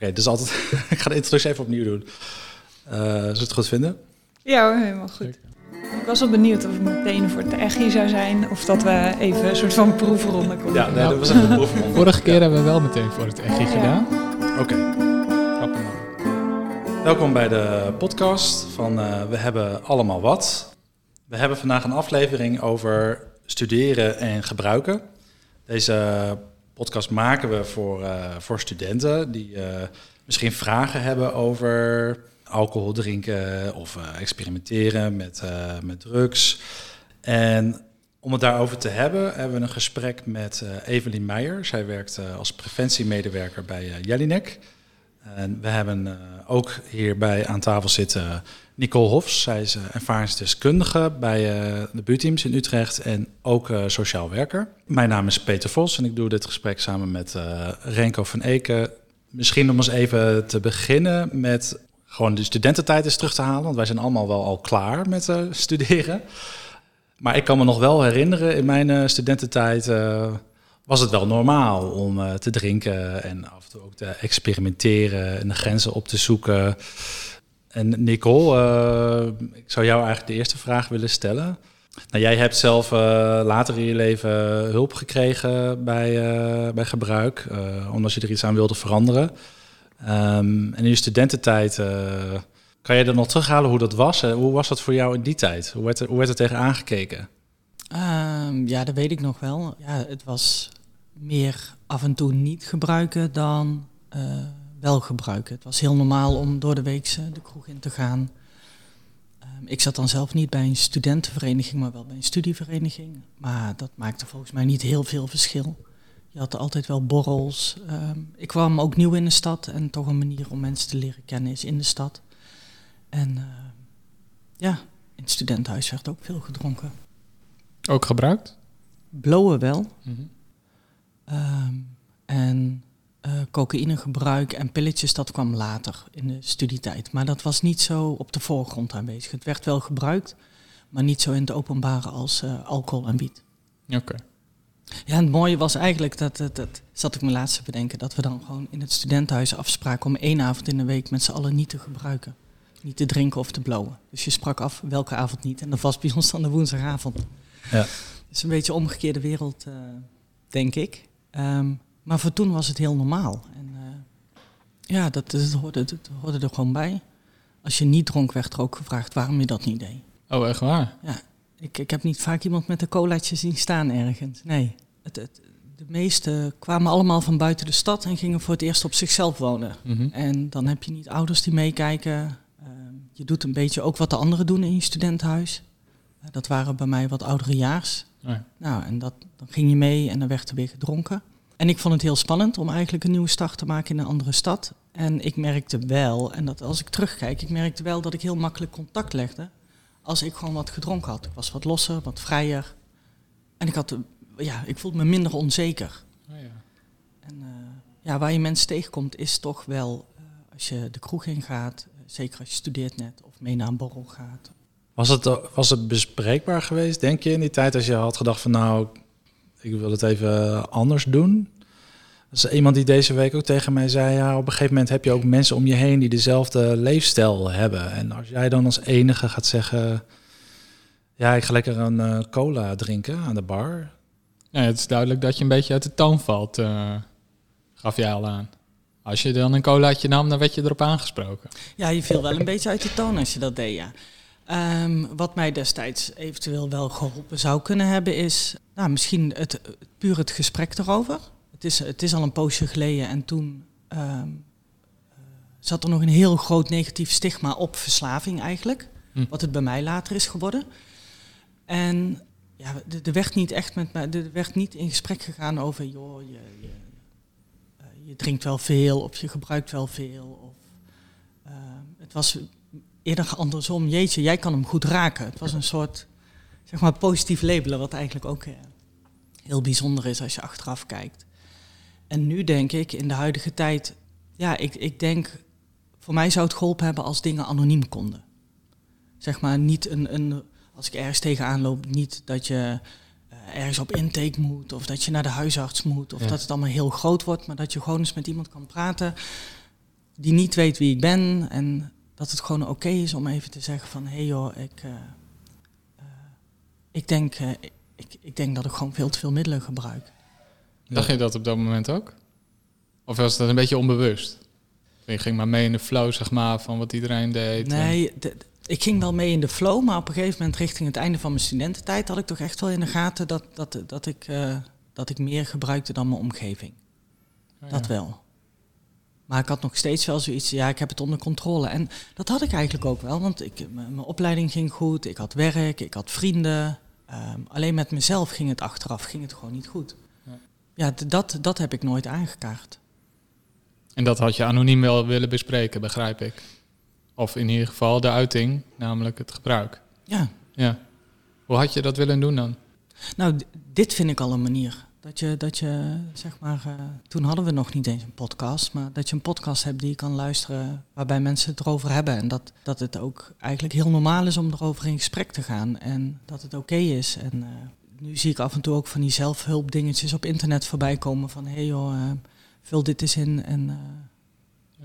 Oké, dus altijd. ik ga de introductie even opnieuw doen. Uh, zullen we het goed vinden? Ja hoor, helemaal goed. Ik was wel benieuwd of het meteen voor het echi zou zijn of dat we even een soort van proefronde konden Ja, nee, dat was een proefronde. Vorige keer hebben we wel meteen voor het echi gedaan. Oké. Welkom bij de podcast van uh, We hebben allemaal wat. We hebben vandaag een aflevering over studeren en gebruiken. Deze podcast maken we voor, uh, voor studenten die uh, misschien vragen hebben over alcohol drinken of uh, experimenteren met, met drugs. En om het daarover te hebben, hebben we een gesprek met Evelien Meijer. Zij werkt als preventiemedewerker bij Jellinek. En we hebben ook hierbij aan tafel zitten Nicole Hofs. Zij is ervaringsdeskundige bij de buurteams in Utrecht en ook sociaal werker. Mijn naam is Peter Vos en ik doe dit gesprek samen met Renko van Eken. Misschien om eens even te beginnen met gewoon de studententijd eens terug te halen. Want wij zijn allemaal wel al klaar met studeren. Maar ik kan me nog wel herinneren, in mijn studententijd was het wel normaal om te drinken en af en toe ook te experimenteren en de grenzen op te zoeken. En Nicole, ik zou jou eigenlijk de eerste vraag willen stellen. Nou, jij hebt zelf uh, later in je leven hulp gekregen bij, uh, bij gebruik, omdat je er iets aan wilde veranderen. Um, en in je studententijd, kan je er nog terughalen hoe dat was? Hoe was dat voor jou in die tijd? Hoe werd er, hoe werd er tegen aangekeken? Um, ja, dat weet ik nog wel. Ja, het was meer af en toe niet gebruiken dan wel gebruiken. Het was heel normaal om door de week de kroeg in te gaan. Ik zat dan zelf niet bij een studentenvereniging, maar wel bij een studievereniging. Maar dat maakte volgens mij niet heel veel verschil. Je had altijd wel borrels. Um, ik kwam ook nieuw in de stad en toch een manier om mensen te leren kennen is in de stad. En uh, ja, in het studentenhuis werd ook veel gedronken. Ook gebruikt? Blowen wel. Mm -hmm. um, en uh, cocaïnegebruik en pilletjes, dat kwam later in de studietijd. Maar dat was niet zo op de voorgrond aanwezig. Het werd wel gebruikt, maar niet zo in het openbare als uh, alcohol en wiet. Oké. Okay. Ja, en het mooie was eigenlijk, dat, dat, dat zat ik me laatst te bedenken, dat we dan gewoon in het studentenhuis afspraken om één avond in de week met z'n allen niet te gebruiken. Niet te drinken of te blowen. Dus je sprak af welke avond niet. En dat was bij ons dan de woensdagavond. Ja. Het is een beetje een omgekeerde wereld, uh, denk ik. Um, maar voor toen was het heel normaal. En uh, ja, dat, dat, hoorde, dat hoorde er gewoon bij. Als je niet dronk, werd er ook gevraagd waarom je dat niet deed. Oh, echt waar? Ja, ik, ik heb niet vaak iemand met een colaatje zien staan ergens. Nee, het, het, de meesten kwamen allemaal van buiten de stad en gingen voor het eerst op zichzelf wonen. Mhm. Mm -hmm. En dan heb je niet ouders die meekijken. Uh, je doet een beetje ook wat de anderen doen in je studentenhuis. Uh, dat waren bij mij wat ouderejaars. Ja. Nou, en dat, dan ging je mee en dan werd er weer gedronken. En ik vond het heel spannend om eigenlijk een nieuwe start te maken in een andere stad. En ik merkte wel, en dat als ik terugkijk, ik merkte wel dat ik heel makkelijk contact legde als ik gewoon wat gedronken had. Ik was wat losser, wat vrijer. En ik, had, ja, ik voelde me minder onzeker. Oh, ja. En uh, ja, waar je mensen tegenkomt is toch wel, uh, als je de kroeg in gaat, uh, zeker als je studeert net of mee naar een borrel gaat. Was het, was het bespreekbaar geweest, denk je, in die tijd als je had gedacht van nou, ik wil het even anders doen? Dat is iemand die deze week ook tegen mij zei, ja, op een gegeven moment heb je ook mensen om je heen die dezelfde leefstijl hebben. En als jij dan als enige gaat zeggen, ja, ik ga lekker een uh, cola drinken aan de bar. Ja, het is duidelijk dat je een beetje uit de toon valt, uh, gaf jij al aan. Als je dan een colaatje nam, dan werd je erop aangesproken. Ja, je viel wel een beetje uit de toon als je dat deed, ja. Um, wat mij destijds eventueel wel geholpen zou kunnen hebben is, nou, misschien het, puur het gesprek erover. Het is, het is al een poosje geleden en toen um, uh, zat er nog een heel groot negatief stigma op verslaving eigenlijk. Hm. Wat het bij mij later is geworden. En ja, er werd niet echt met mij, er werd niet in gesprek gegaan over, joh, je, je, uh, je drinkt wel veel of je gebruikt wel veel. Of, uh, het was eerder andersom, jeetje, jij kan hem goed raken. Het was een soort, zeg maar, positief labelen, wat eigenlijk ook uh, heel bijzonder is als je achteraf kijkt. En nu denk ik, in de huidige tijd, ja, ik, ik denk, voor mij zou het geholpen hebben als dingen anoniem konden. Zeg maar, niet een, een als ik ergens tegenaan loop, niet dat je uh, ergens op intake moet, of dat je naar de huisarts moet, of Ja. dat het allemaal heel groot wordt, maar dat je gewoon eens met iemand kan praten. die niet weet wie ik ben. En dat het gewoon oké is om even te zeggen van... hé hey joh, ik, uh, uh, ik, denk, uh, ik, ik denk dat ik gewoon veel te veel middelen gebruik. Dacht je dat op dat moment ook? Of was dat een beetje onbewust? Je ging maar mee in de flow, zeg maar, van wat iedereen deed. Nee, ik ging wel mee in de flow, maar op een gegeven moment richting het einde van mijn studententijd had ik toch echt wel in de gaten dat, dat, dat, ik, dat ik meer gebruikte dan mijn omgeving. Oh, ja. Dat wel. Maar ik had nog steeds wel zoiets, ja, ik heb het onder controle. En dat had ik eigenlijk ook wel, want ik, mijn opleiding ging goed, ik had werk, ik had vrienden. Um, alleen met mezelf ging het achteraf, ging het gewoon niet goed. Ja, ja dat, dat heb ik nooit aangekaart. En dat had je anoniem wel willen bespreken, begrijp ik. Of in ieder geval de uiting, namelijk het gebruik. Ja. ja. Hoe had je dat willen doen dan? Nou, dit vind ik al een manier. Dat je, dat je zeg maar, uh, toen hadden we nog niet eens een podcast, maar dat je een podcast hebt die je kan luisteren waarbij mensen het erover hebben. En dat, dat het ook eigenlijk heel normaal is om erover in gesprek te gaan en dat het oké okay is. En uh, nu zie ik af en toe ook van die zelfhulpdingetjes op internet voorbij komen van hé hey joh, uh, vul dit eens in en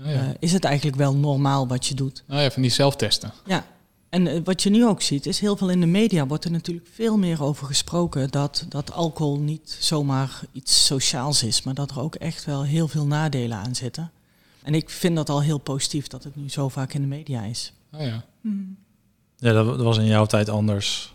Oh ja. is het eigenlijk wel normaal wat je doet. Oh ja, van die zelftesten. Ja, en uh, wat je nu ook ziet, is heel veel in de media wordt er natuurlijk veel meer over gesproken dat, dat alcohol niet zomaar iets sociaals is, maar dat er ook echt wel heel veel nadelen aan zitten. En ik vind dat al heel positief dat het nu zo vaak in de media is. Oh ja. Hmm. Ja, dat, dat was in jouw tijd anders.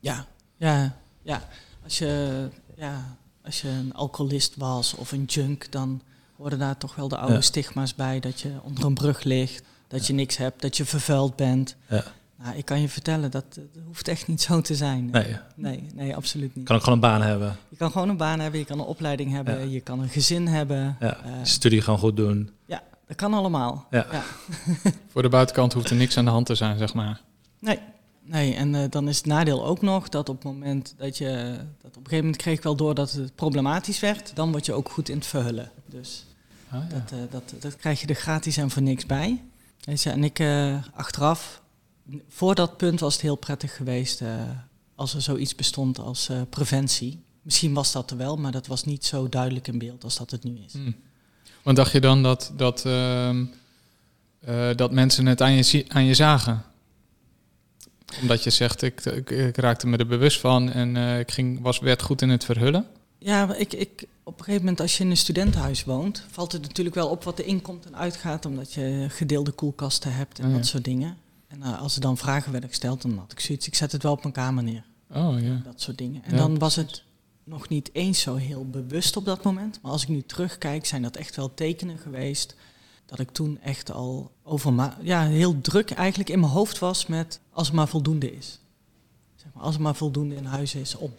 Ja, ja, ja. Als je, ja, als je een alcoholist was of een junk, dan hoorden daar toch wel de oude ja. stigma's bij. Dat je onder een brug ligt, dat ja. je niks hebt, dat je vervuild bent. Ja. Nou, ik kan je vertellen, dat, dat hoeft echt niet zo te zijn. Nee. nee, nee, absoluut niet. Kan ook gewoon een baan hebben. Je kan gewoon een baan hebben, je kan een opleiding hebben, je kan een gezin hebben. Ja. Uh, studie gewoon goed doen. Ja, dat kan allemaal. Ja. Voor de buitenkant hoeft er niks aan de hand te zijn, zeg maar. Nee, Nee, en uh, dan is het nadeel ook nog dat op het moment dat je... Dat op een gegeven moment kreeg ik wel door dat het problematisch werd. Dan word je ook goed in het verhullen. Dus Ah, ja. dat, uh, dat, dat krijg je er gratis en voor niks bij. En ik uh, achteraf, voor dat punt was het heel prettig geweest als er zoiets bestond als preventie. Misschien was dat er wel, maar dat was niet zo duidelijk in beeld als dat het nu is. Hmm. Want dacht je dan dat, dat, uh, dat mensen het aan je, aan je zagen? Omdat je zegt, ik, ik, ik raakte me er bewust van en ik ging, was, werd goed in het verhullen? Ja, ik, ik, op een gegeven moment als je in een studentenhuis woont, valt het natuurlijk wel op wat er inkomt en uitgaat, omdat je gedeelde koelkasten hebt en Oh ja. dat soort dingen. En uh, als er dan vragen werden gesteld, dan had ik zoiets, ik zet het wel op mijn kamer neer. Oh ja. Dat soort dingen. En Ja, dan was het nog niet eens zo heel bewust op dat moment. Maar als ik nu terugkijk, zijn dat echt wel tekenen geweest. Dat ik toen echt al over ma- ja, heel druk eigenlijk in mijn hoofd was met als het maar voldoende is. Zeg maar, als het maar voldoende in huis is om.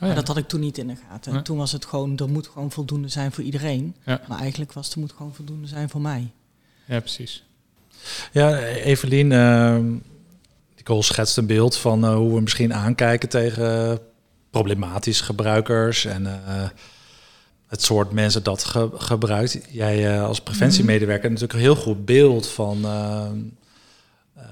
Oh, ja. dat had ik toen niet in de gaten. Toen was het gewoon, er moet gewoon voldoende zijn voor iedereen. Ja. Maar eigenlijk was er moet gewoon voldoende zijn voor mij. ja, precies. Ja, Evelien, uh, Nicole schetst een beeld van uh, hoe we misschien aankijken tegen problematische gebruikers en uh, het soort mensen dat ge gebruikt. Jij uh, als preventiemedewerker hebt natuurlijk een heel goed beeld van uh,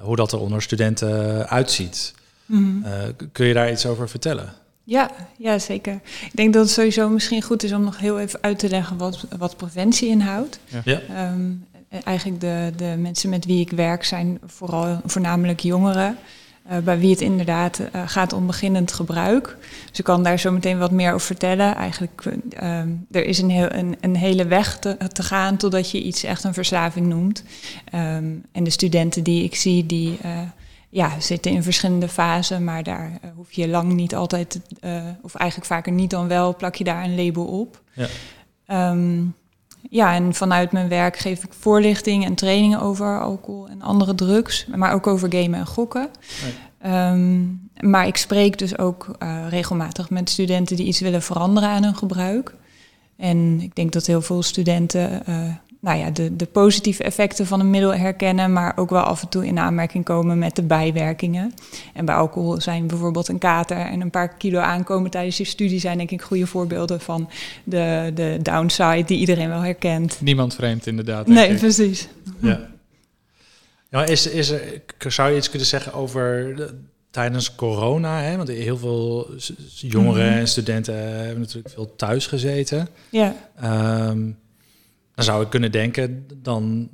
hoe dat er onder studenten uitziet. Mhm. Uh, kun je daar iets over vertellen? Ja, ja, zeker. Ik denk dat het sowieso misschien goed is om nog heel even uit te leggen wat, wat preventie inhoudt. Ja. Um, eigenlijk de, de mensen met wie ik werk zijn vooral voornamelijk jongeren. Uh, bij wie het inderdaad uh, gaat om beginnend gebruik. Dus ik kan daar zo meteen wat meer over vertellen. Eigenlijk, uh, er is een, heel, een, een hele weg te, te, gaan totdat je iets echt een verslaving noemt. Um, en de studenten die ik zie, die uh, ja, zitten in verschillende fasen, maar daar uh, hoef je lang niet altijd, uh, of eigenlijk vaker niet dan wel, plak je daar een label op. Ja. Um, ja, en vanuit mijn werk geef ik voorlichting en trainingen over alcohol en andere drugs, maar ook over gamen en gokken. Nee. Um, maar ik spreek dus ook uh, regelmatig met studenten die iets willen veranderen aan hun gebruik. En ik denk dat heel veel studenten uh, nou ja, de, de positieve effecten van een middel herkennen, maar ook wel af en toe in aanmerking komen met de bijwerkingen. En bij alcohol zijn bijvoorbeeld een kater en een paar kilo aankomen tijdens je studie zijn denk ik goede voorbeelden van de, de downside die iedereen wel herkent. Niemand vreemd inderdaad. Nee, ik. precies. Ja. ja is, is er, zou je iets kunnen zeggen over de, tijdens corona? Hè? Want heel veel jongeren mm -hmm. en studenten hebben natuurlijk veel thuis gezeten. Ja. Um, dan zou ik kunnen denken, dan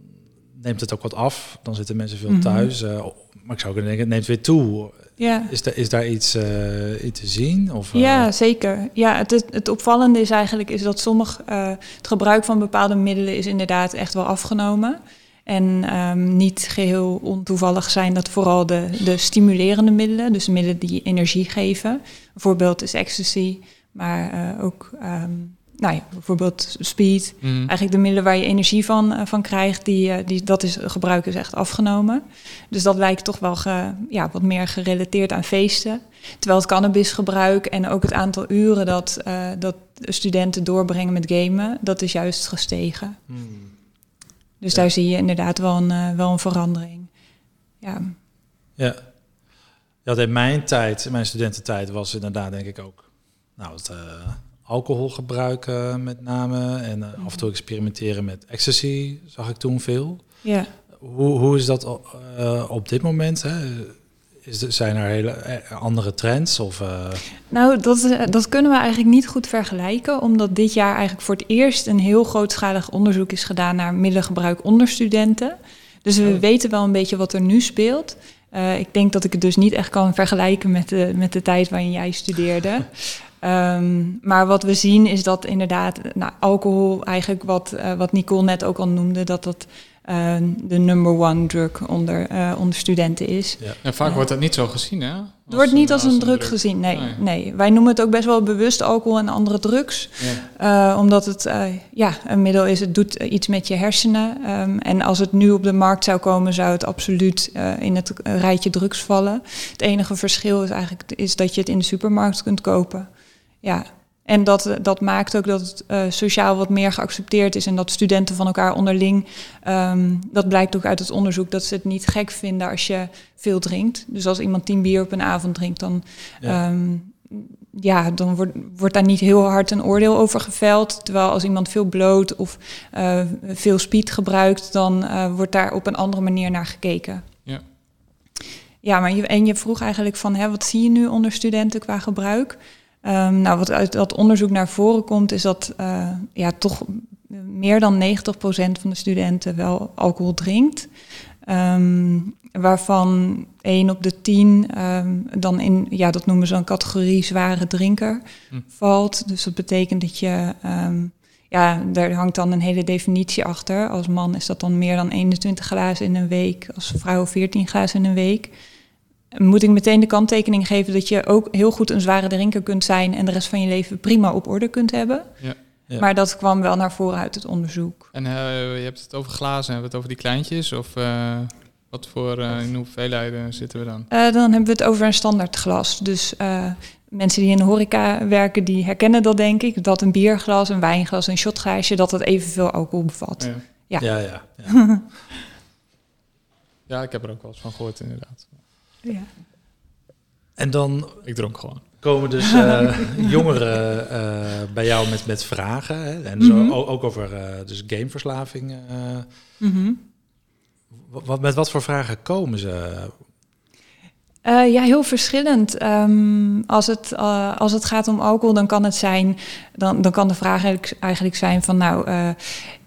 neemt het ook wat af. Dan zitten mensen veel Mhm. thuis. eh, maar ik zou kunnen denken, het neemt weer toe. Ja. Is, daar is daar iets, eh, iets te zien? Of, eh, Ja, zeker. Ja, het, het, het opvallende is eigenlijk is dat sommig het gebruik van bepaalde middelen is inderdaad echt wel afgenomen. En ehm, niet geheel ontoevallig zijn dat vooral de, de stimulerende middelen, dus middelen die energie geven. Bijvoorbeeld is ecstasy, maar ook ehm, nou ja, bijvoorbeeld speed. Mm. Eigenlijk de middelen waar je energie van, eh, van krijgt, die, eh, die, dat is, gebruik is echt afgenomen. Dus dat lijkt toch wel ge- ja, wat meer gerelateerd aan feesten. Terwijl het cannabisgebruik en ook het aantal uren dat, eh, dat studenten doorbrengen met gamen, dat is juist gestegen. Hmm. Dus Ja. daar zie je inderdaad wel een, wel een verandering. Ja. Ja. ja, in mijn tijd, in mijn studententijd, was inderdaad denk ik ook nou, het alcoholgebruik uh, met name. En uh, af en toe experimenteren met ecstasy zag ik toen veel. Ja. Hoe, hoe is dat uh, op dit moment? Hè? Is er, zijn er hele eh, andere trends? Of, Nou, dat, dat kunnen we eigenlijk niet goed vergelijken, omdat dit jaar eigenlijk voor het eerst een heel grootschalig onderzoek is gedaan naar middelengebruik onder studenten. Dus we oh. weten wel een beetje wat er nu speelt. Uh, ik denk dat ik het dus niet echt kan vergelijken met de, met de tijd waarin jij studeerde. Um, maar wat we zien is dat inderdaad nou, alcohol, eigenlijk wat, uh, wat Nicole net ook al noemde, dat dat uh, de number one drug onder, uh, onder studenten is. Ja. En vaak wordt dat niet zo gezien, hè? Als het wordt niet als een, drug, drug, gezien, nee, nee, nee. Wij noemen het ook best wel bewust alcohol en andere drugs. Ja. Uh, omdat het ja, een middel is, het doet iets met je hersenen. Um, en als het nu op de markt zou komen, zou het absoluut in het rijtje drugs vallen. Het enige verschil is eigenlijk is dat je het in de supermarkt kunt kopen. Ja, en dat, dat maakt ook dat het uh, sociaal wat meer geaccepteerd is en dat studenten van elkaar onderling, um, dat blijkt ook uit het onderzoek, dat ze het niet gek vinden als je veel drinkt. Dus als iemand tien bier op een avond drinkt, dan, ja. Um, ja, dan wordt, wordt daar niet heel hard een oordeel over geveld. Terwijl als iemand veel bloot of uh, veel speed gebruikt, dan uh, wordt daar op een andere manier naar gekeken. Ja. Ja, maar je, en je vroeg eigenlijk van, hè, wat zie je nu onder studenten qua gebruik? Um, nou, wat uit dat onderzoek naar voren komt, is dat uh, ja, toch meer dan 90% van de studenten wel alcohol drinkt. Um, waarvan 1 op de 10 um, dan in, ja, dat noemen ze een categorie zware drinker hm. valt. Dus dat betekent dat je, ja, daar hangt dan een hele definitie achter. Als man is dat dan meer dan 21 glazen in een week, als vrouw 14 glazen in een week moet ik meteen de kanttekening geven dat je ook heel goed een zware drinker kunt zijn en de rest van je leven prima op orde kunt hebben. Ja. Ja. Maar dat kwam wel naar voren uit het onderzoek. En uh, je hebt het over glazen, hebben we het over die kleintjes? Of uh, wat voor uh, in hoeveelheden zitten we dan? dan hebben we het over een standaard glas. Dus mensen die in de horeca werken, die herkennen dat denk ik. Dat een bierglas, een wijnglas, een shotglaasje, dat dat evenveel alcohol bevat. Ja, ja. ja, ja. ja ik heb er ook wel eens van gehoord inderdaad. Ja. En dan ik dronk gewoon. komen dus uh, jongeren uh, bij jou met, met vragen. Hè? En zo, mm -hmm. ook over uh, dus gameverslaving. Mm -hmm. wat, met wat voor vragen komen ze? Uh, ja, heel verschillend. Um, als, het, uh, als het gaat om alcohol, dan kan het zijn, dan, dan kan de vraag eigenlijk, eigenlijk zijn van nou, uh,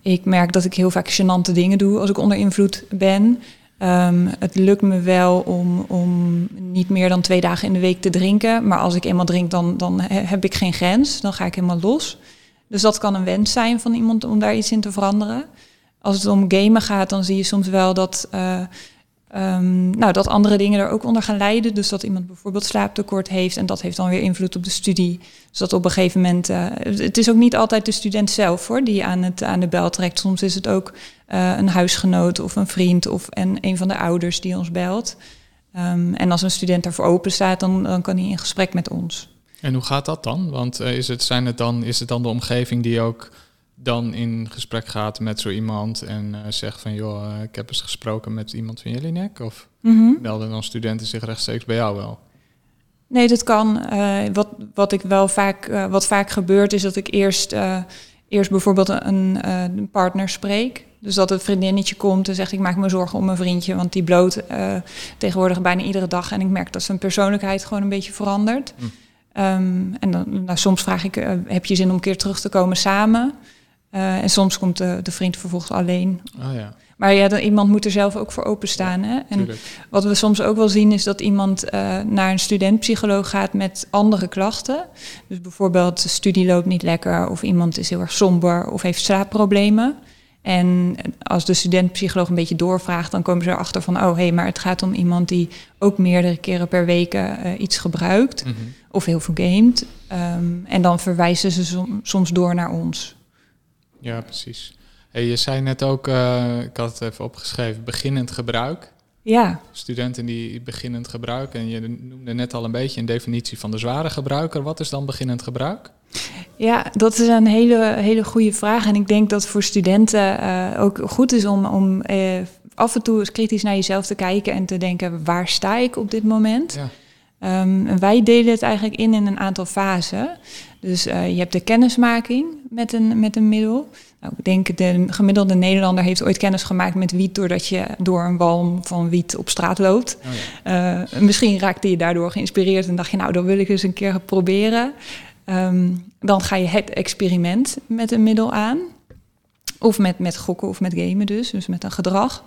ik merk dat ik heel vaak gênante dingen doe als ik onder invloed ben. Um, het lukt me wel om, om niet meer dan twee dagen in de week te drinken. Maar als ik eenmaal drink, dan, dan heb ik geen grens. Dan ga ik helemaal los. Dus dat kan een wens zijn van iemand om daar iets in te veranderen. Als het om gamen gaat, dan zie je soms wel dat, uh, um, nou, dat andere dingen er ook onder gaan lijden. Dus dat iemand bijvoorbeeld slaaptekort heeft en dat heeft dan weer invloed op de studie. Dus dat op een gegeven moment. Uh, het is ook niet altijd de student zelf hoor, die aan, het, aan de bel trekt. Soms is het ook uh, een huisgenoot of een vriend of en een van de ouders die ons belt. Um, en als een student daarvoor open staat, dan, dan kan hij in gesprek met ons. En hoe gaat dat dan? Want uh, is, het, zijn het dan, is het dan de omgeving die ook dan in gesprek gaat met zo iemand en uh, zegt van joh, ik heb eens gesproken met iemand van Jelinek? Of mm -hmm. melden dan studenten zich rechtstreeks bij jou wel? Nee, dat kan. Uh, wat, wat ik wel vaak, wat vaak gebeurt, is dat ik eerst, eerst bijvoorbeeld een, een partner spreek. Dus dat een vriendinnetje komt en zegt: Ik maak me zorgen om mijn vriendje, want die bloot tegenwoordig bijna iedere dag. En ik merk dat zijn persoonlijkheid gewoon een beetje verandert. Hm. Um, en dan, nou, soms vraag ik: Heb je zin om een keer terug te komen samen? Eh, en soms komt de, de vriend vervolgens alleen. Oh ja, Maar ja, dan, iemand moet er zelf ook voor openstaan. Hè? En tuurlijk. wat we soms ook wel zien is dat iemand eh, naar een studentpsycholoog gaat met andere klachten. Dus bijvoorbeeld de studie loopt niet lekker of iemand is heel erg somber of heeft slaapproblemen. En als de studentpsycholoog een beetje doorvraagt, dan komen ze erachter van, oh hé, hey, maar het gaat om iemand die ook meerdere keren per week eh, iets gebruikt Mhm. of heel veel gamet. Ehm, en dan verwijzen ze som- soms door naar ons. Ja, precies. Hey, je zei net ook, eh, ik had het even opgeschreven, beginnend gebruik. Ja, Studenten die beginnend gebruik. En je noemde net al een beetje een definitie van de zware gebruiker. Wat is dan beginnend gebruik? Ja, dat is een hele, hele goede vraag. En ik denk dat voor studenten eh, ook goed is om, om eh, af en toe eens kritisch naar jezelf te kijken en te denken, waar sta ik op dit moment? Ja. En wij delen het eigenlijk in in een aantal fasen. Dus eh, je hebt de kennismaking met een, met een middel. Nou, ik denk de gemiddelde Nederlander heeft ooit kennis gemaakt met wiet doordat je door een walm van wiet op straat loopt. Oh ja. Eh, misschien raakte je daardoor geïnspireerd en dacht je, nou, dat wil ik eens een keer proberen. Ehm, dan ga je het experiment met een middel aan. Of met, met gokken of met gamen dus, dus met een gedrag.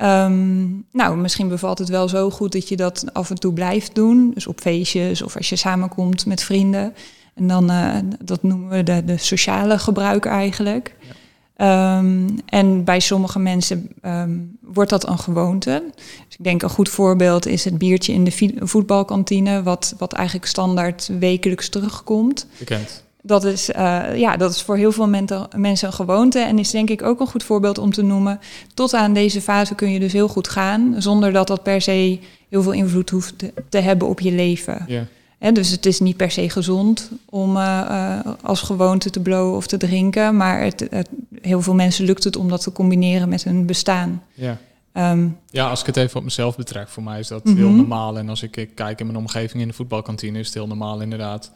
Ehm, nou, misschien bevalt het wel zo goed dat je dat af en toe blijft doen. Dus op feestjes of als je samenkomt met vrienden. En dan, eh, dat noemen we de, de sociale gebruik eigenlijk. Ja. Ehm, en bij sommige mensen ehm, wordt dat een gewoonte. Dus ik denk een goed voorbeeld is het biertje in de voetbalkantine, wat, wat eigenlijk standaard wekelijks terugkomt. Bekend. Dat is, eh, ja, dat is voor heel veel mensen een gewoonte en is denk ik ook een goed voorbeeld om te noemen. Tot aan deze fase kun je dus heel goed gaan, zonder dat dat per se heel veel invloed hoeft te, te hebben op je leven. Ja. Dus het is niet per se gezond om eh, eh, als gewoonte te blowen of te drinken, maar het, het, heel veel mensen lukt het om dat te combineren met hun bestaan. Ja. Ehm, ja, als ik het even op mezelf betrek, voor mij is dat Mhm. heel normaal. En als ik eh, kijk in mijn omgeving in de voetbalkantine, is het heel normaal inderdaad.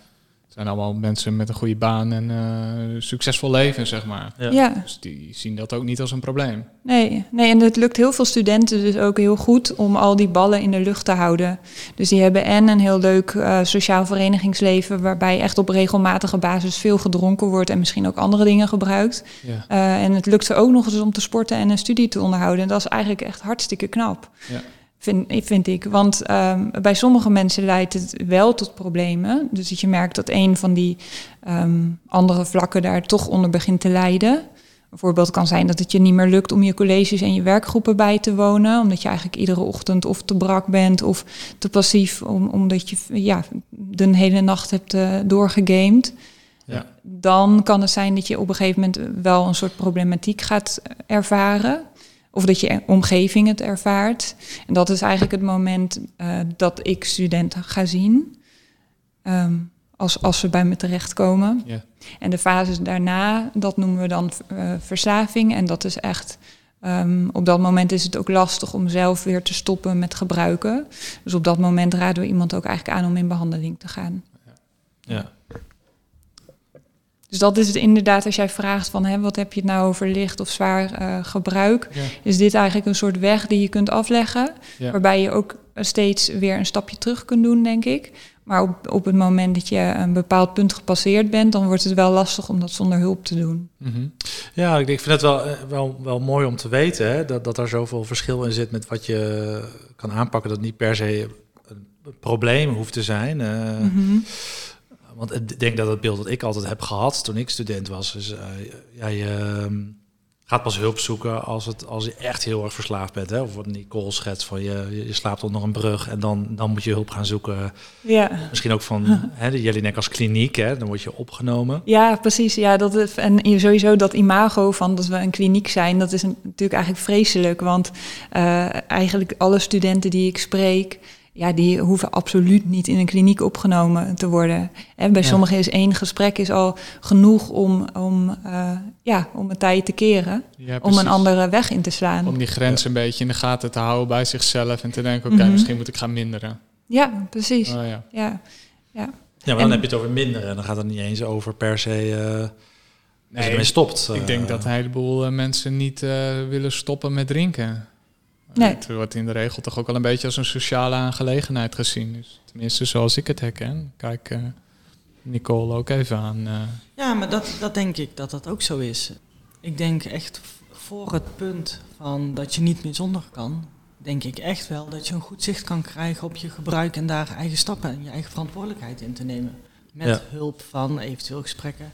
Het zijn allemaal mensen met een goede baan en eh, succesvol leven, zeg maar. Ja. ja. Dus die zien dat ook niet als een probleem. Nee, nee, en het lukt heel veel studenten dus ook heel goed om al die ballen in de lucht te houden. Dus die hebben en een heel leuk eh, sociaal verenigingsleven, waarbij echt op regelmatige basis veel gedronken wordt en misschien ook andere dingen gebruikt. Ja. Eh, en het lukt ze ook nog eens om te sporten en een studie te onderhouden. En dat is eigenlijk echt hartstikke knap. Ja. Vind, vind ik. Want ehm, bij sommige mensen leidt het wel tot problemen. Dus dat je merkt dat een van die ehm, andere vlakken daar toch onder begint te lijden. Een voorbeeld kan zijn dat het je niet meer lukt om je colleges en je werkgroepen bij te wonen. Omdat je eigenlijk iedere ochtend of te brak bent of te passief. Om, omdat je ja, de hele nacht hebt eh, doorgegamed. Ja. Dan kan het zijn dat je op een gegeven moment wel een soort problematiek gaat ervaren. Of dat je omgeving het ervaart. En dat is eigenlijk het moment eh, dat ik studenten ga zien. Ehm, als, als ze bij me terechtkomen. Ja. En de fases daarna, dat noemen we dan eh, verslaving. En dat is echt, ehm, op dat moment is het ook lastig om zelf weer te stoppen met gebruiken. Dus op dat moment raden we iemand ook eigenlijk aan om in behandeling te gaan. Ja. Dus dat is het inderdaad, als jij vraagt van hè, wat heb je het nou over licht of zwaar eh, gebruik, Ja. is dit eigenlijk een soort weg die je kunt afleggen, Ja. waarbij je ook steeds weer een stapje terug kunt doen, denk ik. Maar op, op het moment dat je een bepaald punt gepasseerd bent, dan wordt het wel lastig om dat zonder hulp te doen. Mhm. Ja, ik, vind het wel, eh, wel, wel mooi om te weten hè, dat, dat er zoveel verschil in zit met wat je kan aanpakken. Dat niet per se een probleem hoeft te zijn. eh, Mhm. Want ik denk dat het beeld dat ik altijd heb gehad toen ik student was, is uh, ja, je ehm, gaat pas hulp zoeken als, het, als je echt heel erg verslaafd bent. Hè? Of wat Nicole schetst van je, je slaapt onder een brug en dan, dan moet je hulp gaan zoeken. Ja. Misschien ook van hè, de Jelinek als kliniek, hè? dan word je opgenomen. Ja, precies. Ja, dat is, en sowieso dat imago van dat we een kliniek zijn, dat is een, natuurlijk eigenlijk vreselijk. Want uh, eigenlijk alle studenten die ik spreek, ja, die hoeven absoluut niet in een kliniek opgenomen te worden. En bij ja. sommigen is één gesprek is al genoeg om, om, uh, ja, om een tijd te keren. Ja, om een andere weg in te slaan. Om die grens ja. een beetje in de gaten te houden bij zichzelf en te denken, oké, okay, mm -hmm. misschien moet ik gaan minderen. Ja, precies. Oh, ja. Ja. Ja. ja, maar dan en, heb je het over minderen. Dan gaat het niet eens over per se... Uh, nee, stopt. Ik denk dat een heleboel mensen niet uh, willen stoppen met drinken. Nee. Het wordt in de regel toch ook wel een beetje als een sociale aangelegenheid gezien. Dus tenminste, zoals ik het herken. Kijk, uh, Nicole ook even aan. eh, Ja, maar dat, dat denk ik dat dat ook zo is. Ik denk echt voor het punt van dat je niet meer zonder kan, denk ik echt wel dat je een goed zicht kan krijgen op je gebruik en daar eigen stappen en je eigen verantwoordelijkheid in te nemen. Met Ja. hulp van eventueel gesprekken,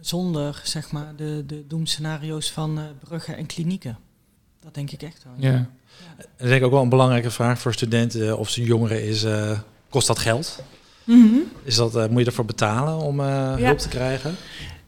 zonder zeg maar de, de doemscenario's van eh, bruggen en klinieken. Dat denk ik echt wel. ja. Dat is denk ik ook wel een belangrijke vraag voor studenten of ze jongeren is, eh, kost dat geld? Mhm. Is dat, eh, moet je ervoor betalen om eh, Ja. hulp te krijgen?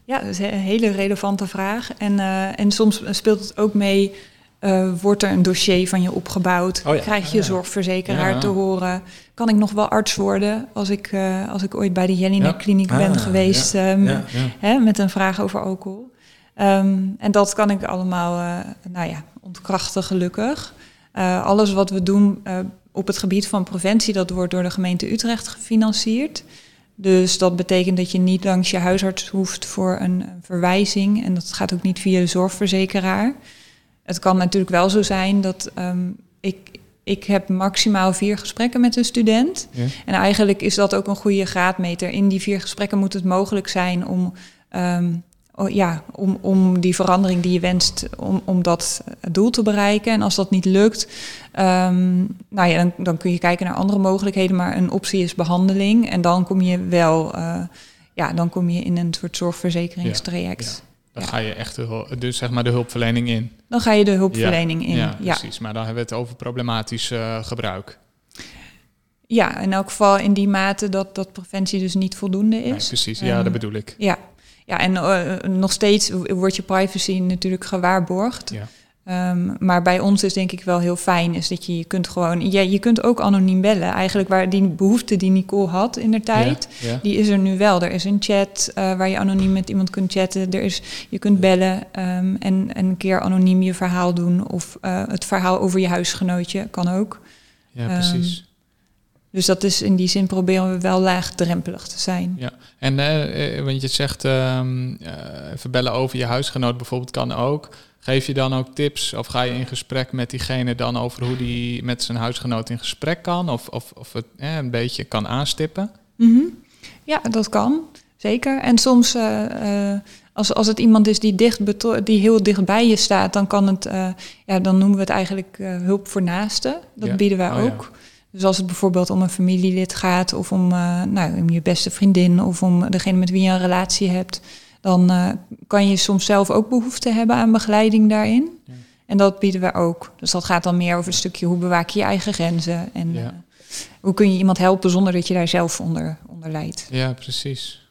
Ja, dat is een hele relevante vraag. En, eh, en soms speelt het ook mee, eh, wordt er een dossier van je opgebouwd? Oh ja. Krijg je Ja. zorgverzekeraar Ja. te horen? Kan ik nog wel arts worden als ik, eh, als ik ooit bij de Jelinek-kliniek ben Ah, geweest ja. ehm, Ja. Ja. hè, met een vraag over alcohol? Ehm, en dat kan ik allemaal, eh, nou ja, ontkrachten gelukkig. Eh, alles wat we doen eh, op het gebied van preventie, dat wordt door de gemeente Utrecht gefinancierd. Dus dat betekent dat je niet langs je huisarts hoeft voor een verwijzing. En dat gaat ook niet via de zorgverzekeraar. Het kan natuurlijk wel zo zijn dat ehm, ik, ik heb maximaal vier gesprekken met een student. Ja. En eigenlijk is dat ook een goede graadmeter. In die vier gesprekken moet het mogelijk zijn om, ehm, ja, om, om die verandering die je wenst, om, om dat doel te bereiken. En als dat niet lukt, ehm, nou ja, dan, dan kun je kijken naar andere mogelijkheden. Maar een optie is behandeling. En dan kom je wel, eh, ja, dan kom je in een soort zorgverzekeringstraject. Dan Ja. ga je echt de, dus zeg maar de hulpverlening in. Dan ga je de hulpverlening in. Ja, precies. Maar dan hebben we het over problematisch eh, gebruik. ja, in elk geval in die mate dat, dat preventie dus niet voldoende is. Nee, precies, ja, Ehm, dat bedoel ik. Ja, ja en eh, nog steeds wordt je privacy natuurlijk gewaarborgd. Ja. Ehm, maar bij ons is denk ik wel heel fijn, is dat je, je kunt gewoon, ja, je kunt ook anoniem bellen. Eigenlijk waar die behoefte die Nicole had in de tijd, Ja, ja. die is er nu wel. Er is een chat eh, waar je anoniem met iemand kunt chatten. Er is, je kunt bellen ehm, en, en een keer anoniem je verhaal doen. Of eh, het verhaal over je huisgenootje kan ook. ja, Ehm, precies. Dus dat is in die zin proberen we wel laagdrempelig te zijn. Ja, en eh, eh, want je zegt ehm eh, even bellen over je huisgenoot bijvoorbeeld kan ook. Geef je dan ook tips of ga je in gesprek met diegene dan over hoe die met zijn huisgenoot in gesprek kan? Of, of, of het eh, een beetje kan aanstippen? Mhm. Ja, dat kan. Zeker. En soms, als, als het iemand is die, dicht die heel dicht bij je staat, dan kan het, ja, dan noemen we het eigenlijk hulp voor naasten. Dat Ja. bieden wij Oh, ja. Dus als het bijvoorbeeld om een familielid gaat, of om, eh, nou, om je beste vriendin, of om degene met wie je een relatie hebt, dan eh, kan je soms zelf ook behoefte hebben aan begeleiding daarin. Ja. En dat bieden we ook. Dus dat gaat dan meer over een stukje hoe bewaak je je eigen grenzen en Ja. eh, hoe kun je iemand helpen zonder dat je daar zelf onder, onder lijdt. Ja, precies.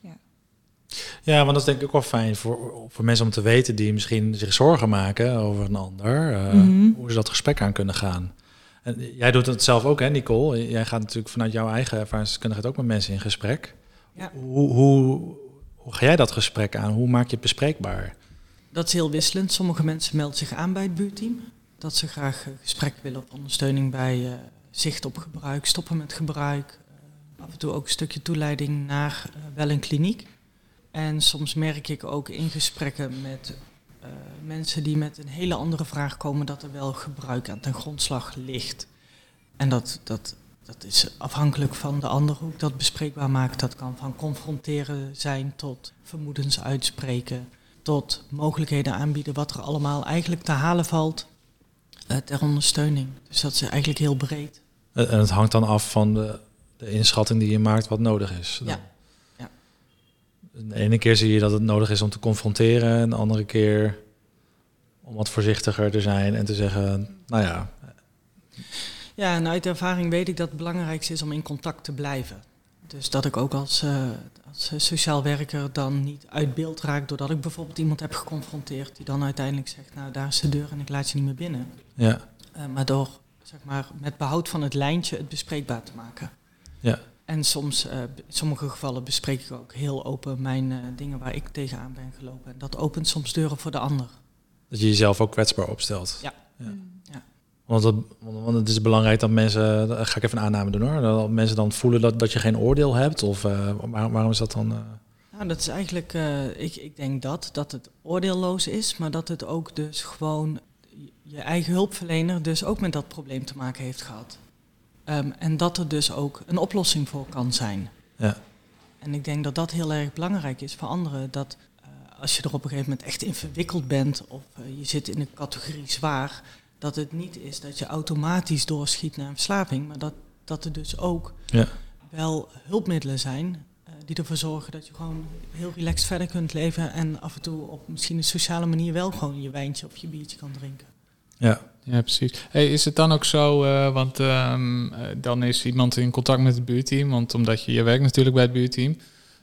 Ja, want dat is denk ik ook wel fijn voor, voor mensen om te weten die misschien zich zorgen maken over een ander. eh, Mhm. Hoe ze dat gesprek aan kunnen gaan. En jij doet het zelf ook, hè, Nicole? Jij gaat natuurlijk vanuit jouw eigen ervaringskundigheid ook met mensen in gesprek. Ja. Hoe, hoe, hoe ga jij dat gesprek aan? Hoe maak je het bespreekbaar? Dat is heel wisselend. Sommige mensen melden zich aan bij het buurteam. Dat ze graag eh, gesprek willen op ondersteuning bij eh, zicht op gebruik, stoppen met gebruik. eh, af en toe ook een stukje toeleiding naar eh, wel een kliniek. En soms merk ik ook in gesprekken met eh, mensen die met een hele andere vraag komen dat er wel gebruik aan ten grondslag ligt. En dat, dat, dat is afhankelijk van de ander hoe ik dat bespreekbaar maak. Dat kan van confronteren zijn tot vermoedens uitspreken tot mogelijkheden aanbieden wat er allemaal eigenlijk te halen valt eh, ter ondersteuning. Dus dat is eigenlijk heel breed. En het hangt dan af van de, de inschatting die je maakt wat nodig is. Dan. Ja. De ene keer zie je dat het nodig is om te confronteren. En de andere keer om wat voorzichtiger te zijn en te zeggen, nou ja, Ja, en uit ervaring weet ik dat het belangrijkste is om in contact te blijven. Dus dat ik ook als, eh, als sociaal werker dan niet uit beeld raak doordat ik bijvoorbeeld iemand heb geconfronteerd die dan uiteindelijk zegt, nou daar is de deur en ik laat je niet meer binnen. ja, Eh, maar door zeg maar, met behoud van het lijntje het bespreekbaar te maken. ja. En soms, eh, in sommige gevallen bespreek ik ook heel open mijn eh, dingen waar ik tegenaan ben gelopen. En dat opent soms deuren voor de ander. Dat je jezelf ook kwetsbaar opstelt. Ja. Ja. Ja. Want, dat, want het is belangrijk dat mensen, dat ga ik even een aanname doen hoor, dat mensen dan voelen dat, dat je geen oordeel hebt. Of eh, waar- waarom is dat dan? eh? Nou, dat is eigenlijk, eh, ik, ik denk dat, dat het oordeelloos is, maar dat het ook dus gewoon je eigen hulpverlener dus ook met dat probleem te maken heeft gehad. Ehm, en dat er dus ook een oplossing voor kan zijn. Ja. En ik denk dat dat heel erg belangrijk is voor anderen. Dat eh, als je er op een gegeven moment echt in verwikkeld bent of eh, je zit in de categorie zwaar, dat het niet is dat je automatisch doorschiet naar een verslaving, maar dat, dat er dus ook Ja. wel hulpmiddelen zijn eh, die ervoor zorgen dat je gewoon heel relaxed verder kunt leven en af en toe op misschien een sociale manier wel gewoon je wijntje of je biertje kan drinken. Ja. Ja, precies. Is het dan ook zo, eh, want ehm, eh, dan is iemand in contact met het buurteam, want omdat je, je werkt natuurlijk bij het buurteam.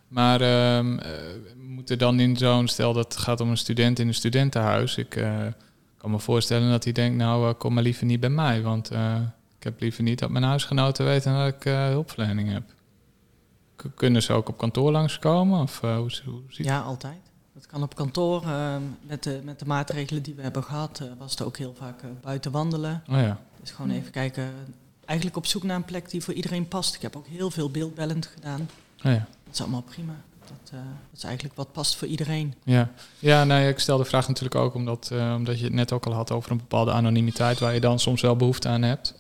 Maar ehm, eh, moet er dan in zo'n, stel dat het gaat om een student in een studentenhuis. Ik kan me voorstellen dat hij denkt, nou kom maar liever niet bij mij, want ik heb liever niet dat mijn huisgenoten weten dat ik hulpverlening heb. Kunnen ze ook op kantoor langskomen? Of hoe, hoe Ja, altijd. Dat kan op kantoor. eh, met, de, met de maatregelen die we hebben gehad, eh, was het ook heel vaak eh, buiten wandelen. Oh ja, Dus gewoon even kijken. Eigenlijk op zoek naar een plek die voor iedereen past. Ik heb ook heel veel beeldbellend gedaan. oh ja. Dat is allemaal prima. Dat, eh, dat is eigenlijk wat past voor iedereen. Ja, ja nee, ik stel de vraag natuurlijk ook omdat, omdat je het net ook al had over een bepaalde anonimiteit waar je dan soms wel behoefte aan hebt.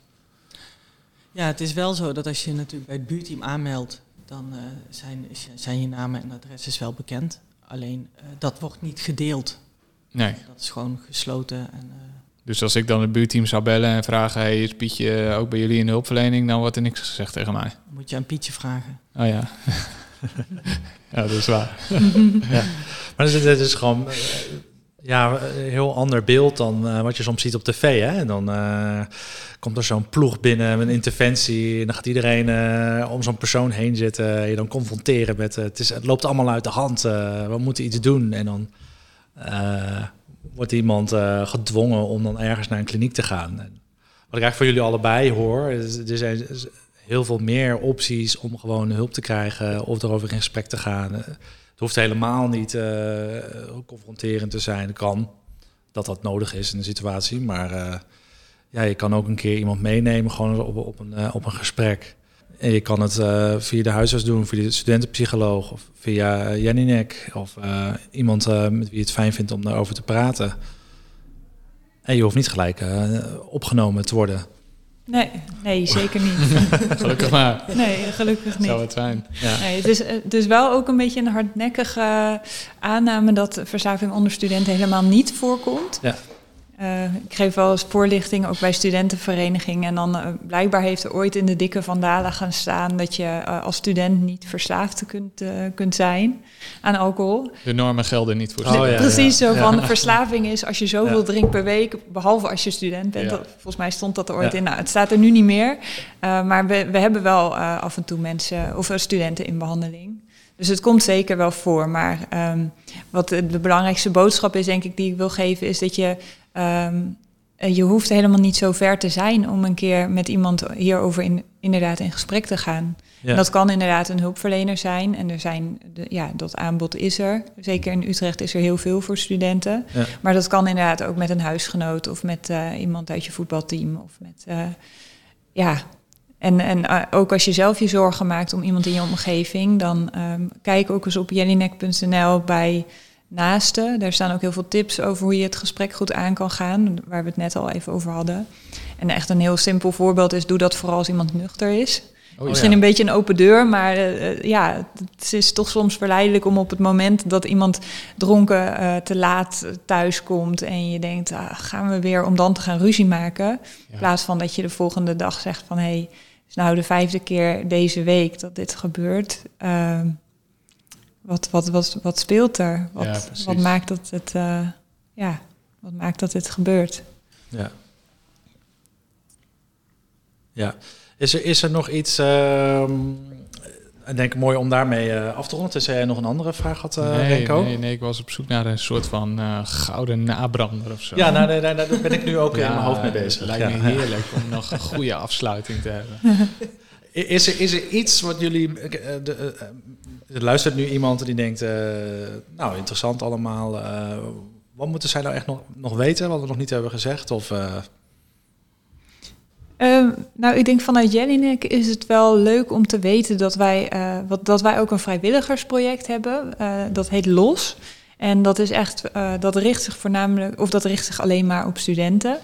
Ja, het is wel zo dat als je natuurlijk bij het buurteam aanmeldt, dan zijn, zijn je namen en adres is wel bekend. Alleen eh, dat wordt niet gedeeld. Nee. Dat is gewoon gesloten. En, eh, Dus als ik dan het buurteam zou bellen en vragen, hey, is Pietje ook bij jullie in de hulpverlening, dan wordt er niks gezegd tegen mij. dan moet je aan Pietje vragen. Oh ja. ja, dat is waar. Maar het is, het is gewoon eh, ja, een heel ander beeld dan eh, wat je soms ziet op tv. Hè? Dan eh, komt er zo'n ploeg binnen met een interventie. En dan gaat iedereen eh, om zo'n persoon heen zitten. Je dan confronteren met eh, het, is, het loopt allemaal uit de hand. eh, we moeten iets doen. En dan eh, wordt iemand eh, gedwongen om dan ergens naar een kliniek te gaan. Wat ik eigenlijk voor jullie allebei hoor, er zijn heel veel meer opties om gewoon hulp te krijgen of erover in gesprek te gaan. Het hoeft helemaal niet eh, confronterend te zijn. Het kan dat dat nodig is in de situatie, maar eh, ja, je kan ook een keer iemand meenemen, gewoon op, op, een, eh, op een gesprek. En je kan het via de huisarts doen, via de studentenpsycholoog of via Janinek of iemand met wie je het fijn vindt om daarover te praten. En je hoeft niet gelijk opgenomen te worden. Nee, nee, zeker niet. Gelukkig maar. Nee, gelukkig niet. Zou het zijn. Ja. Nee, het, is, het is wel ook een beetje een hardnekkige aanname dat verslaving onder studenten helemaal niet voorkomt. Ja. Eh, ik geef wel eens voorlichting, ook bij studentenverenigingen. En dan eh, blijkbaar heeft er ooit in de dikke vandalen gaan staan dat je eh, als student niet verslaafd kunt, kunt zijn aan alcohol. De normen gelden niet voor Oh, studenten. ja, Precies ja. zo van Ja. verslaving is als je zoveel Ja. drinkt per week, behalve als je student bent. Dat, volgens mij stond dat er ooit Ja. in. Nou, het staat er nu niet meer. Eh, maar we, we hebben wel eh, af en toe mensen of studenten in behandeling. Dus het komt zeker wel voor. Maar ehm, wat de belangrijkste boodschap is, denk ik, die ik wil geven, is dat je. Ehm, eh, je hoeft helemaal niet zo ver te zijn om een keer met iemand hierover in, inderdaad in gesprek te gaan. Ja. Dat kan inderdaad een hulpverlener zijn. En er zijn, de, ja, dat aanbod is er. Zeker in Utrecht is er heel veel voor studenten. Ja. Maar dat kan inderdaad ook met een huisgenoot of met eh, iemand uit je voetbalteam. Of met, eh, ja. En, en eh, ook als je zelf je zorgen maakt om iemand in je omgeving, dan ehm, kijk ook eens op jellinek.nl bij naasten. Daar staan ook heel veel tips over hoe je het gesprek goed aan kan gaan, waar we het net al even over hadden. En echt een heel simpel voorbeeld is, doe dat vooral als iemand nuchter is. Oh, Misschien ja. een beetje een open deur, maar eh, eh, ja, het is toch soms verleidelijk om op het moment dat iemand dronken eh, te laat thuis komt en je denkt, ah, gaan we weer om dan te gaan ruzie maken. In plaats van dat je de volgende dag zegt van hé, hey, het is nou de vijfde keer deze week dat dit gebeurt. Ehm, wat, wat, wat, wat speelt er? Wat, Ja, wat maakt dat het, eh, ja, wat maakt dat dit gebeurt? Ja. Ja. Is er, is er nog iets, ehm, ik denk mooi om daarmee eh, af te ronden, tenzij jij nog een andere vraag had, eh nee, Renko? nee, nee, ik was op zoek naar een soort van eh, gouden nabrander of zo. Ja, nou, nee, nee, daar ben ik nu ook Ja, in mijn hoofd mee Het bezig. lijkt Ja. me heerlijk om nog een goede afsluiting te hebben. Is er, is er iets wat jullie... de, er luistert nu iemand die denkt, eh, nou, interessant allemaal. eh, wat moeten zij nou echt nog, nog weten, wat we nog niet hebben gezegd? Of, eh, Ehm, nou, ik denk vanuit Jellinek is het wel leuk om te weten dat wij, dat wij ook een vrijwilligersproject hebben. Dat heet LOS. En dat is echt, uh, dat richt zich voornamelijk, of dat richt zich alleen maar op studenten.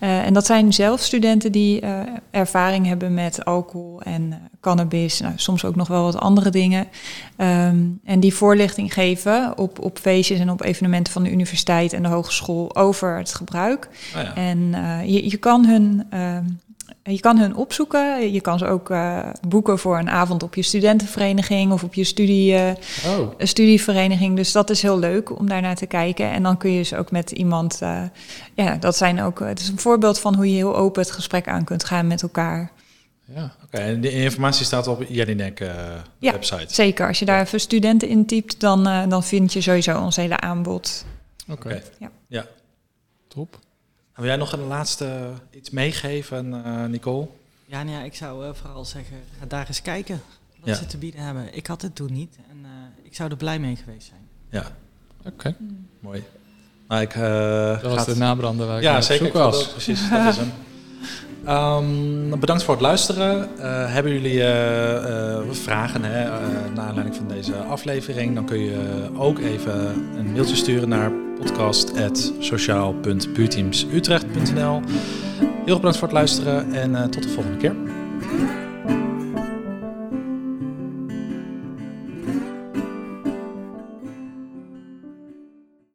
Uh, en dat zijn zelf studenten die uh, ervaring hebben met alcohol en cannabis, nou, soms ook nog wel wat andere dingen. Um, en die voorlichting geven op, op feestjes en op evenementen van de universiteit en de hogeschool over het gebruik. Oh ja. En je, je kan hun ehm, je kan hun opzoeken. Je kan ze ook uh, boeken voor een avond op je studentenvereniging of op je studie, uh, oh. studievereniging. Dus dat is heel leuk om daarnaar te kijken. En dan kun je dus ook met iemand. Uh, ja, dat zijn ook. het is een voorbeeld van hoe je heel open het gesprek aan kunt gaan met elkaar. Ja, oké. En de informatie staat op Jelinek ja, website. Zeker. Als je daar even studenten intypt, dan, dan vind je sowieso ons hele aanbod. Oké. Okay. Ja. ja. Top. Wil jij nog een laatste iets meegeven, uh, Nicole? Ja, nou ja, ik zou uh, vooral zeggen, ga daar eens kijken wat ja. ze te bieden hebben. Ik had het toen niet en uh, ik zou er blij mee geweest zijn. Ja, oké. Okay. Mooi. Nou, ik, dat was de nabrander waar ik ja, zeker, was. Precies, dat is hem. Um, bedankt voor het luisteren. Uh, hebben jullie uh, uh, vragen hè, naar aanleiding van deze aflevering? Dan kun je ook even een mailtje sturen naar podcast.sociaal.buurteamsutrecht.nl Heel erg bedankt voor het luisteren en tot de volgende keer.